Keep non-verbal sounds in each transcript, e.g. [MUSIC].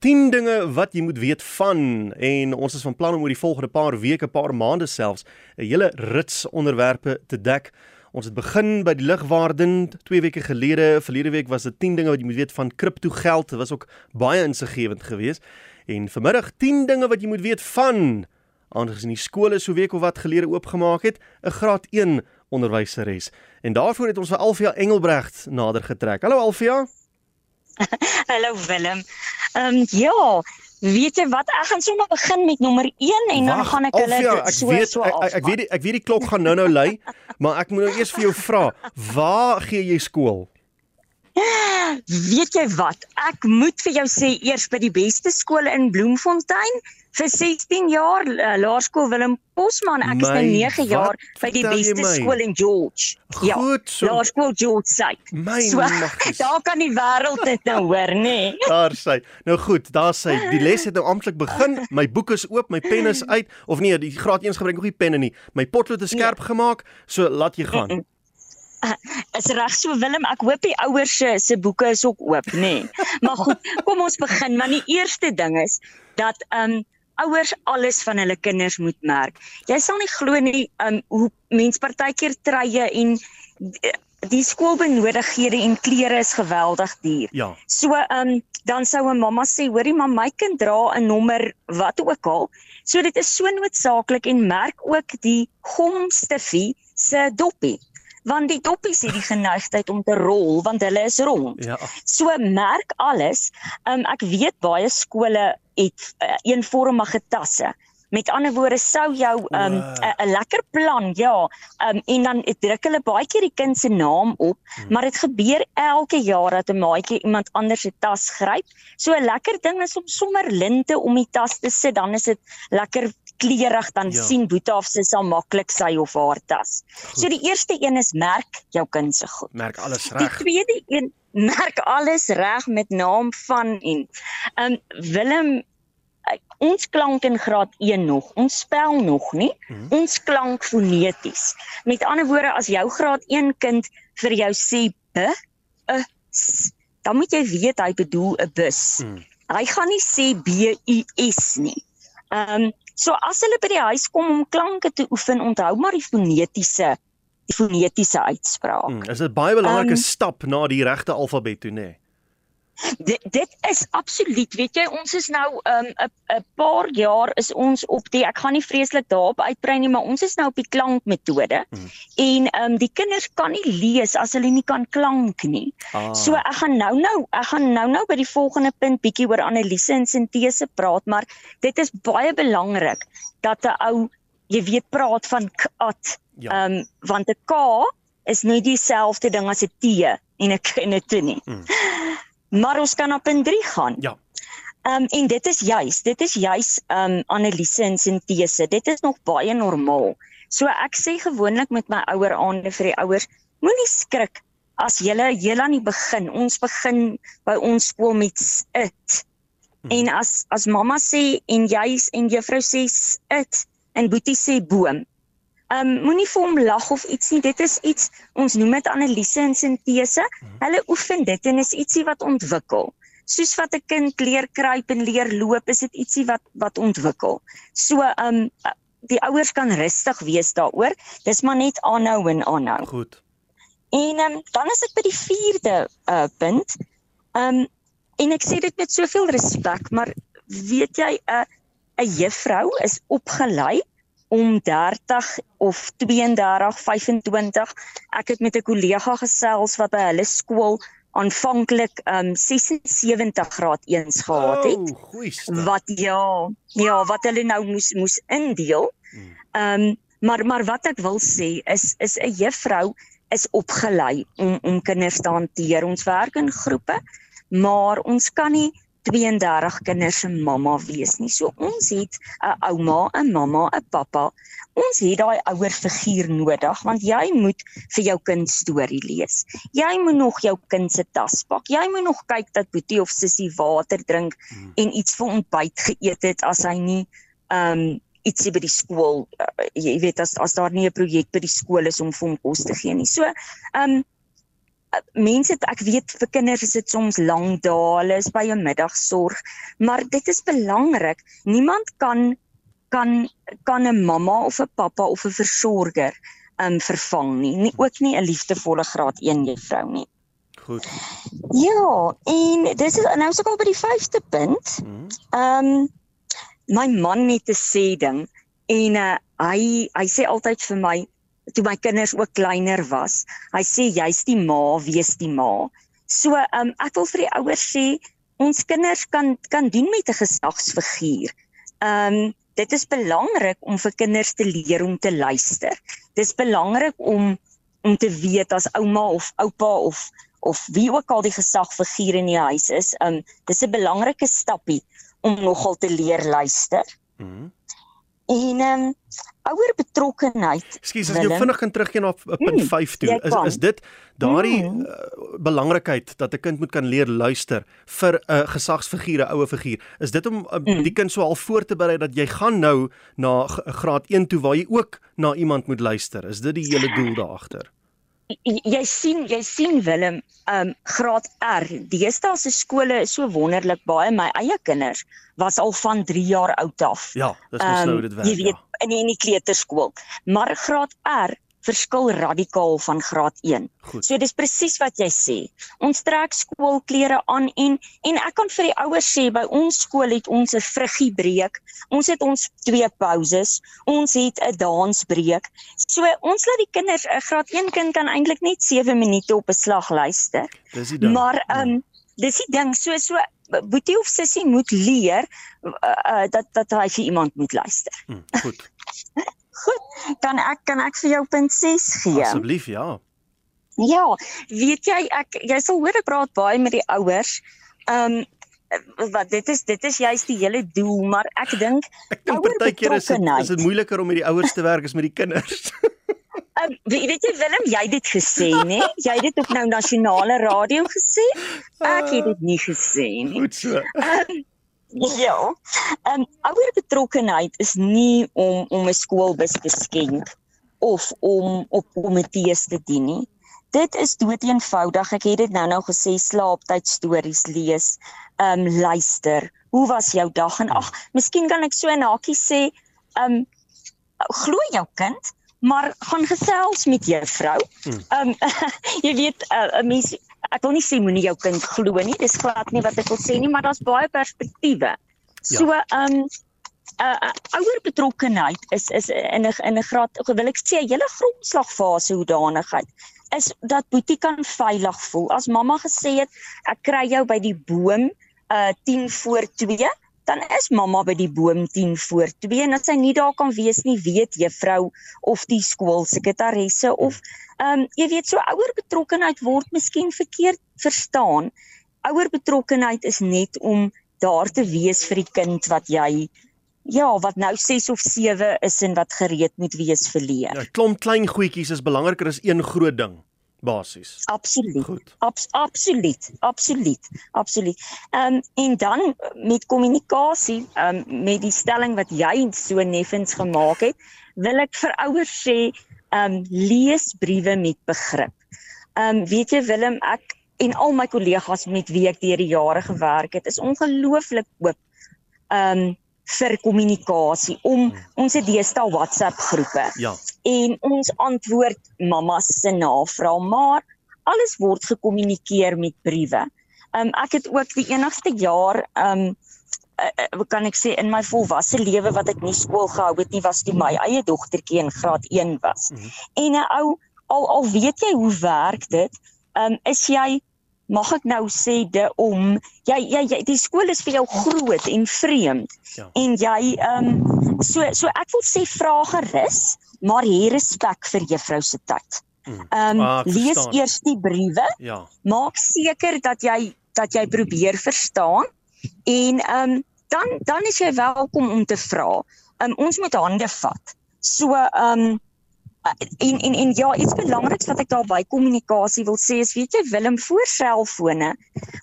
10 dinge wat jy moet weet van en ons is van plan om oor die volgende paar weke, paar maande selfs 'n hele rits onderwerpe te dek. Ons het begin by die ligwaarden 2 weke gelede. Verlede week was dit 10 dinge wat jy moet weet van kriptogeld. Dit was ook baie insiggewend geweest. En vanmiddag 10 dinge wat jy moet weet van aangesien die skole so week of wat gelede oopgemaak het, 'n graad 1 onderwyseres. En daarvoor het ons vir Alfia Engelbregt nader getrek. Hallo Alfia. [LAUGHS] Hallo Willem. Ehm um, ja, weet jy wat? Ek gaan sommer begin met nommer 1 en dan gaan ek hulle Alfia, ek so weet, so ek, ek, ek weet ek weet die klok gaan nou-nou lui, [LAUGHS] maar ek moet nou eers vir jou vra, waar gee jy skool? Weet jy wat? Ek moet vir jou sê eers by die beste skole in Bloemfontein vir 16 jaar uh, laerskool Willem Posman. Ek is nou My, 9 jaar by die beste my? skool in George. Ja. Goed so. Laerskool George sê. My So maggies. [LAUGHS] daar kan die wêreld dit nou hoor, nê? Nee. Daar sê. Nou goed, daar sê. Die les het nou amptelik begin. [LAUGHS] My boek is oop, my pen is uit of nee, die graad 1 gebruik nog nie penne nie. My potlood is skerp gemaak, so laat jy gaan. Is reg so Willem, ek hoop die ouers se se boeke is ook oop, nê. Nee. [LAUGHS] Maar goed, kom ons begin. Maar die eerste ding is dat ehm um, ouers alles van hulle kinders moet merk. Jy sal nie glo nie um, hoe mens partykeer treye en die, die skoolbenodighede en klere is geweldig duur. Ja. So ehm um, dan sou 'n mamma sê, hoorie maar my kind dra 'n nommer wat ook al. So dit is so noodsaaklik en merk ook die gomstiffie se doppie want die doppies het die geneigtheid om te rol want hulle is rond. Ja. So merk alles. Um, ek weet baie skole het uh, eenvormige tasse. Met ander woorde sou jou 'n um, Wow. 'n lekker plan, ja. Um, en dan druk hulle baie keer die kind se naam op, Hmm. maar dit gebeur elke jaar dat 'n maatjie iemand anders se tas gryp. So 'n lekker ding is om sommer linte om die tas te sit, dan is dit lekker klerig dan Ja. sien Boeta of sy sal maklik sy of haar tas. So die eerste een is merk jou kind se goed. Merk alles Die reg. tweede een [LAUGHS] merk alles reg met naam van en um Willem eh, ons klank in graad 1 nog. Ons spel nog nie. Mhm. Ons klank foneties. Met ander woorde as jou graad 1 kind vir jou sê b, 'n s, dan moet jy weet hy bedoel 'n bus. Mm. Hy gaan nie sê B U S nie. Ehm um, so as hulle by die huis kom om klanke te oefen, onthou maar die fonetiese die fonetiese uitspraak. Mm. Is dit baie belangrike Um, stap na die regte alfabet toe, nê? Nee? Dit dit is absoluut, weet jy, ons is nou 'n um, 'n paar jaar is ons op die ek gaan nie vreeslik daarop uitbrei nie, maar ons is nou op die klankmetode. Hmm. En ehm um, die kinders kan nie lees as hulle nie kan klank nie. Ah. So ek gaan nou nou, ek gaan nou nou by die volgende punt bietjie oor analise en sintese praat, maar dit is baie belangrik dat 'n ou jy weet praat van kat. ja. Ehm um, want 'n K is nie dieselfde ding as 'n T en 'n K en 'n T nie. Mm. Maar ons kan op punt 3 gaan. Ja. Ehm um, en dit is juis, dit is juis ehm um, analise en sintese. Dit is nog baie normaal. So ek sê gewoonlik met my ouer aande vir die ouers, moenie skrik as julle heel aan die begin. Ons begin by ons skool met it. Mhm. En as as mamma sê en jy en juffrou sê it en Boetie sê boom. Ehm um, moenie vir hom lag of iets nie. Dit is iets ons noem dit analise en sintese. Hulle oefen dit en is ietsie wat ontwikkel. Soos wat 'n kind leer kruip en leer loop, is dit ietsie wat wat ontwikkel. So ehm um, die ouers kan rustig wees daaroor. Dis maar net aanhou en aanhou. Goed. En ehm um, dan is ek by die vierde uh punt. Ehm um, en ek sê dit met soveel respek, maar weet jy 'n uh, 'n juffrou is opgelei om 30 of 32, 25. Ek het met 'n kollega gesels wat by hulle skool aanvanklik um 76 graad 1s gehad het Oh, goeie wat ja, ja, wat hulle nou moes moes indeel. Ehm um, maar maar wat ek wil sê is is 'n juffrou is opgelei om om kinders te hanteer. Ons werk in groepe, maar ons kan nie 32 kinders se mamma wees nie. So ons het 'n ouma, 'n mamma, 'n pappa. Ons het daai ouer figuur nodig want jy moet vir jou kind storie lees. Jy moet nog jou kind se tas pak. Jy moet nog kyk dat Boetie of Sissie water drink Hmm. en iets vir ontbyt geëet het as hy nie ehm um, ietsie by die skool uh, jy weet as as daar nie 'n projek by die skool is om vir hom kos te gee nie. So ehm um, mense ek weet vir kinders is dit soms lank dae, hulle is by 'n middagsorg, maar dit is belangrik. Niemand kan kan kan 'n mamma of 'n pappa of 'n versorger um vervang nie, nie ook nie 'n liefdevolle graad 1 juffrou nie. Goed. Ja, en dis is nou sukkel by die 5de punt. Mm. Ehm um, my man het 'n sê ding en uh, hy hy sê altyd vir my toe my kinders ook kleiner was. Hy sê jy's die ma, wees die ma. So um, ek wil vir die ouers sê ons kinders kan kan doen met 'n gesagsfiguur. Um, dit is belangrik om vir kinders te leer om te luister. Dis belangrik om om te weet as ouma of oupa of of wie ook al die gesagfiguur in die huis is, um dis 'n belangrike stappie om nogal te leer luister. Mm. En um ouer betrokkenheid. Ekskuus, as jy vinnig kan teruggaan na punt 5 toe. Is is dit daardie Mm. uh, belangrikheid dat 'n kind moet kan leer luister vir 'n uh, gesagsfiguur, 'n ouer figuur. Is dit om uh, Mm. die kind so al voor te berei dat jy gaan nou na graad 1 toe waar jy ook na iemand moet luister? Is dit die hele doel daar agter? Jy sien jy sien Willem um graad R deesdae se skole is so wonderlik baie my eie kinders was al van 3 jaar oud af Ja, dis mos nou dit werk. Ehm, jy weet ja. in die, in die kleuterskool maar graad R verskil radikaal van graad 1 Goed. so dis presies wat jy sê ons trek skoolklere aan en en ek kan vir die ouers sê by ons skool het ons 'n vruggiebreek ons het ons twee pauses ons het 'n dansbreek so ons laat die kinders 'n graad 1 kind kan eintlik net 7 minute op 'n slag luister Dis die ding. maar ehm um, dis die ding so so boetie of sussie moet leer uh, uh, dat dat hy vir iemand moet luister. Hm, goed. [LAUGHS] Kan ek kan ek vir jou punt 6 gee? Asseblief, ja. Ja, weet jy ek jy sal hoor ek praat baie met die ouers. Ehm um, wat dit is dit is juist die hele doel, maar ek dink [LAUGHS] Ek dink partykeer is dit is dit moeiliker om met die ouers te werk as met die kinders. [LAUGHS] um, weet jy Willem, jy het dit gesê, né? Jy het dit op nou nasionale radio gesê. Ek het dit nie gesê [LAUGHS] nie. Goed so. Ja. Ehm um, ouer betrokkenheid is nie om om 'n skoolbus te skenk of om op komitees te dien nie. Dit is doeteenvoudig. Ek het dit nou nou gesê slaaptyd stories lees, ehm um, luister. Hoe was jou dag en ag, miskien kan ek so 'n hakie sê, ehm um, glo jou kind, maar gaan gesels met juffrou. Hmm. Ehm um, [LAUGHS] jy weet 'n uh, mens ek wil nie sê moenie jou kind glo nie, dis glad nie wat ek wil sê nie, maar daar's baie perspektiewe. So ehm um, 'n uh, uh, ouer betrokkenheid is is in 'n in 'n graad wil ek sê 'n hele grondslagfase hoedanigheid is dat Boetie kan veilig voel. As mamma gesê het ek kry jou by die boom uh 10 voor 2, dan is mamma by die boom 10 voor 2 en as sy nie daar kan wees nie, weet juffrou of die skoolsekretaresse of ehm um, jy weet so ouer betrokkenheid word miskien verkeerd verstaan. Ouer betrokkenheid is net om daar te wees vir die kind wat jy ja, wat nou 6 of 7 is en wat gereed moet wees vir leer. 'n Klomp klein goedjies is belangriker as een groot ding basies. Absoluut. Goed. Abs absoluut, absoluut, absoluut. Ehm um, en dan met kommunikasie, ehm um, met die stelling wat jy so neffens gemaak het, wil ek vir ouers sê, ehm um, lees briewe met begrip. Ehm um, weet jy Willem, ek en al my kollegas met wie ek deur die jare gewerk het, is ongelooflik oop ehm um, vir kommunikasie om ons het deesdae WhatsApp groepe Ja. En ons antwoord mamma se navrae maar alles word gekommunikeer met briewe. Um ek het ook die enigste jaar um uh, kan ek sê in my volwasse lewe wat ek nie skool gehou het nie was toe my eie dogtertjie in graad 1 was. Mhm. En 'n ou al al weet jy hoe werk dit, um is jy mag ek nou sê de om jy jy, jy die skool is vir jou groot en vreemd Ja. en jy um so so ek wil sê vra gerus maar hê respek vir juffrou se tyd. Mm. Um Ah, lees verstaan. eers die briewe, Ja. maak seker dat jy dat jy probeer verstaan en um dan dan is jy welkom om te vra. Um ons moet hande vat. So um en en en ja, iets belangriks wat ek daar by kommunikasie wil sê is weet jy Willem voor selfone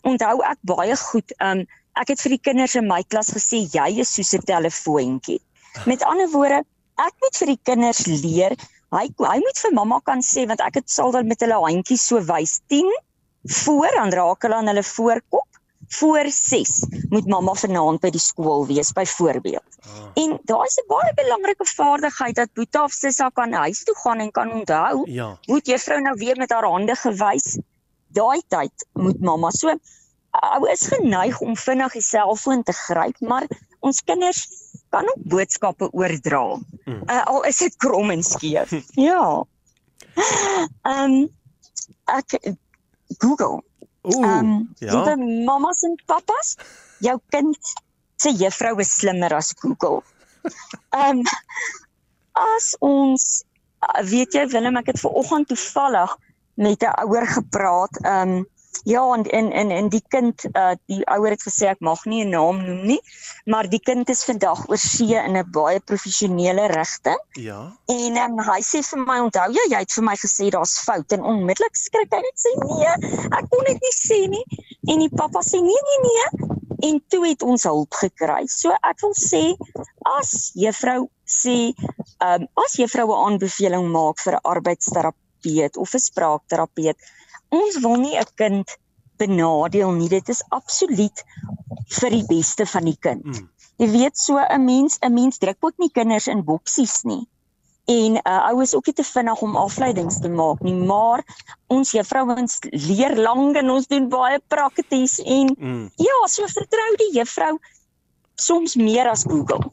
onthou ek baie goed um ek het vir die kinders in my klas gesê jy is soos 'n telefoontjie. Met ander woorde, ek moet vir die kinders leer hy hy moet vir mamma kan sê want ek het sal dan met hulle handjies so wys 10 voor dan raak hulle aan hulle voorkop voor 6 moet mamma vanaand by die skool wees byvoorbeeld. Ah. En daai is 'n baie belangrike vaardigheid dat Boeta of Sissa kan huis toe gaan en kan onthou. Ja. Moet juffrou nou weer met haar hande gewys. Daai tyd moet mamma so ou is geneig om vinnig die selfoon te gryp, maar ons kinders kan ook boodskappe oordra. Mm. Uh, al is dit krom en skeef. [LAUGHS] ja. Ehm um, ek Google Ooh, um, ja. Liewe mamas en pappas, jou kind se juffrou is slimmer as Google. Ehm um, as ons weet jy Willem, ek het ver oggend toevallig met 'n ouer gepraat. Ehm um, Ja en en en en die kind uh die ouer het gesê ek mag nie 'n naam noem nie, maar die kind is vandag oor see in 'n baie professionele rigting. Ja. En um, hy sê vir my onthou jy jy het vir my gesê daar's fout en onmiddellik skrik hy net sê nee, ek kon dit nie sê nie. En die pappa sê nee nee nee en toe het ons hulp gekry. So ek wil sê as juffrou sê ehm um, as juffrou 'n aanbeveling maak vir 'n arbeidsterapeut of 'n spraakterapeut ons wil nie 'n kind benadeel nie. Dit is absoluut vir die beste van die kind. Mm. Jy weet so 'n mens, 'n mens druk ook nie kinders in boksies nie. En uh ouers ook nie te vinnig om afleidings te maak nie, maar ons juffrouens leer lank en ons doen baie prakties en mm. ja, so vertrou die juffrou soms meer as Google.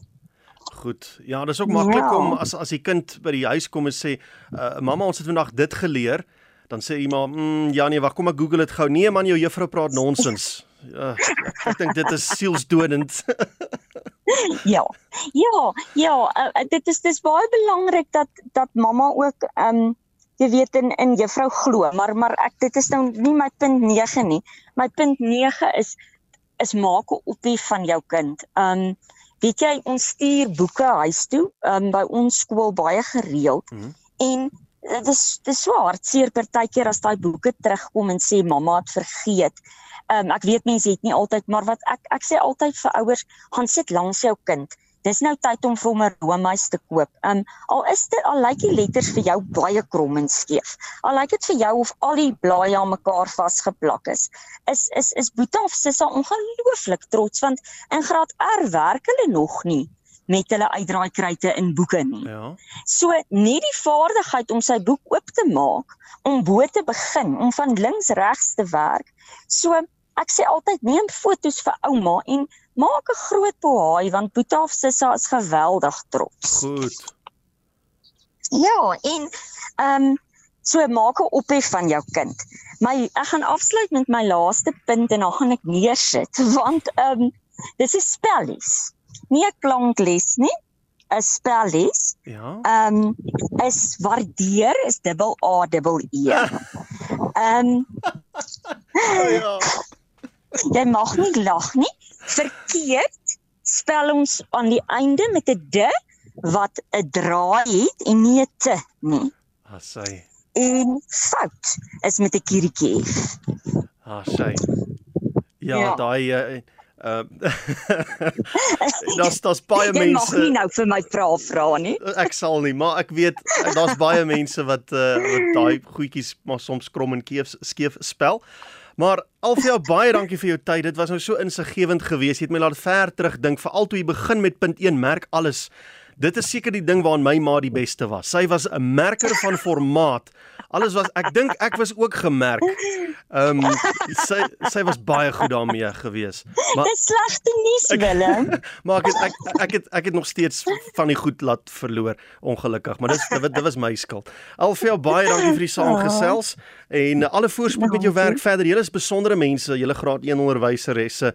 Goed. Ja, dis ook maklik ja. om as as die kind by die huis kom en sê, uh, "Mamma, ons het vandag dit geleer." Dan sê jy maar, mm, "Ja nee, wag, kom ek Google dit gou." Nee man, jou juffrou praat nonsens. Ja, ek dink dit is sielsdodend. [LAUGHS] ja. Ja, ja, uh, dit is dis baie belangrik dat dat mamma ook um, jy weet in in juffrou glo, maar maar ek dit is nou nie my punt 9 nie. My punt 9 is is maak 'n oppie van jou kind. Um, weet jy ons stuur boeke huis toe, um, by ons skool baie gereeld. Mm -hmm. En dit is dit is so hartseer partykeer as daai boeke terugkom en sê mamma het vergeet. Ehm um, ek weet mense het nie altyd maar wat ek ek sê altyd vir ouers gaan sit langs jou kind. Dis nou tyd om vir hom 'n roomys te koop. Ehm um, al is dit al lyk die letters vir jou baie krom en skeef. Al lyk dit vir jou of al die blaaie aan mekaar vasgeplak is. Is is is Boeta of Sissa ongelooflik trots want in graad R werk hulle nog nie met hulle uitdraaikryte in boeke nie. Ja. So net die vaardigheid om sy boek oop te maak, om bo te begin, om van links regs te werk. So ek sê altyd neem foto's vir ouma en maak 'n groot pohaai want Boeta of Sissa is geweldig trots. Goed. Ja, en ehm um, so maak 'n ophef van jou kind. My ek gaan afsluit met my laaste punt en dan gaan ek neersit [LAUGHS] want ehm um, dis is spellies nie 'n klankles nie, 'n spelles. Ja. Ehm um, is waardeer is dubbel A dubbel E. [LAUGHS] Ehm um, Ja. Jy mag nie lag nie. Verkeerd spel ons aan die einde met 'n d wat 'n draai het en nie 'n t nie. Sy. En fout is met 'n kiertjie. Ah, sy. Ja, ja. daai uh, Ehm [LAUGHS] Daar's daar's baie jy mense. Jy mag nie nou vir my vra vra nie. Ek sal nie, maar ek weet daar's baie [LAUGHS] mense wat uh wat daai goedjies maar soms krom en keef skeef spel. Maar Alfia baie dankie vir jou tyd. Dit was nou so insiggewend geweest. Jy het my laat ver terugdink veral toe jy begin met punt 1 merk alles. Dit is seker die ding waarin my ma die beste was. Sy was 'n merker van formaat. Alles was ek dink ek was ook gemerk. Ehm um, sy sy was baie goed daarmee gewees. Maar Dis slegte nuus Willem. [LAUGHS] maar ek het, ek ek het ek het nog steeds van die goed laat verloor ongelukkig, maar dis dit, dit was my skuld. Alfia baie dankie vir die saamgesels en alle voorspoed met jou werk verder. Julle is besondere mense, julle graad 1 onderwyseresse,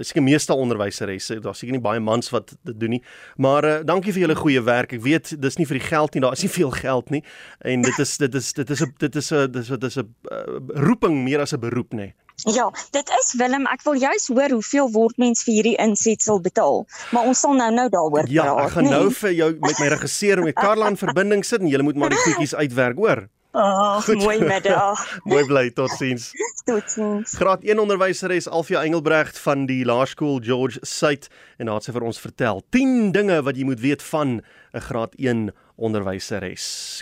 seker meeste onderwyseresse. Daar's seker nie baie mans wat dit doen nie. Maar uh, dankie vir julle goeie werk. Ek weet dis nie vir die geld nie, daar is nie veel geld nie en dit is dit is dit is 'n dit is 'n dis wat is 'n uh, roeping meer as 'n beroep nê. Ja, dit is Willem, ek wil juis hoor hoeveel word mens vir hierdie insetsel betaal. Maar ons sal nou-nou daaroor ja, praat. Ja, ek gaan nee. nou vir jou met my regisseur met Karla in verbinding sit en jy moet maar die goedjies [LAUGHS] uitwerk, hoor. Oh, mooi middag. [LAUGHS] mooi bly, totsiens. Totsiens. Graad 1 onderwyseres Alfia Engelbregt van die Laerskool George Suid en haar het sy vir ons vertel 10 dinge wat jy moet weet van 'n graad 1 onderwyseres.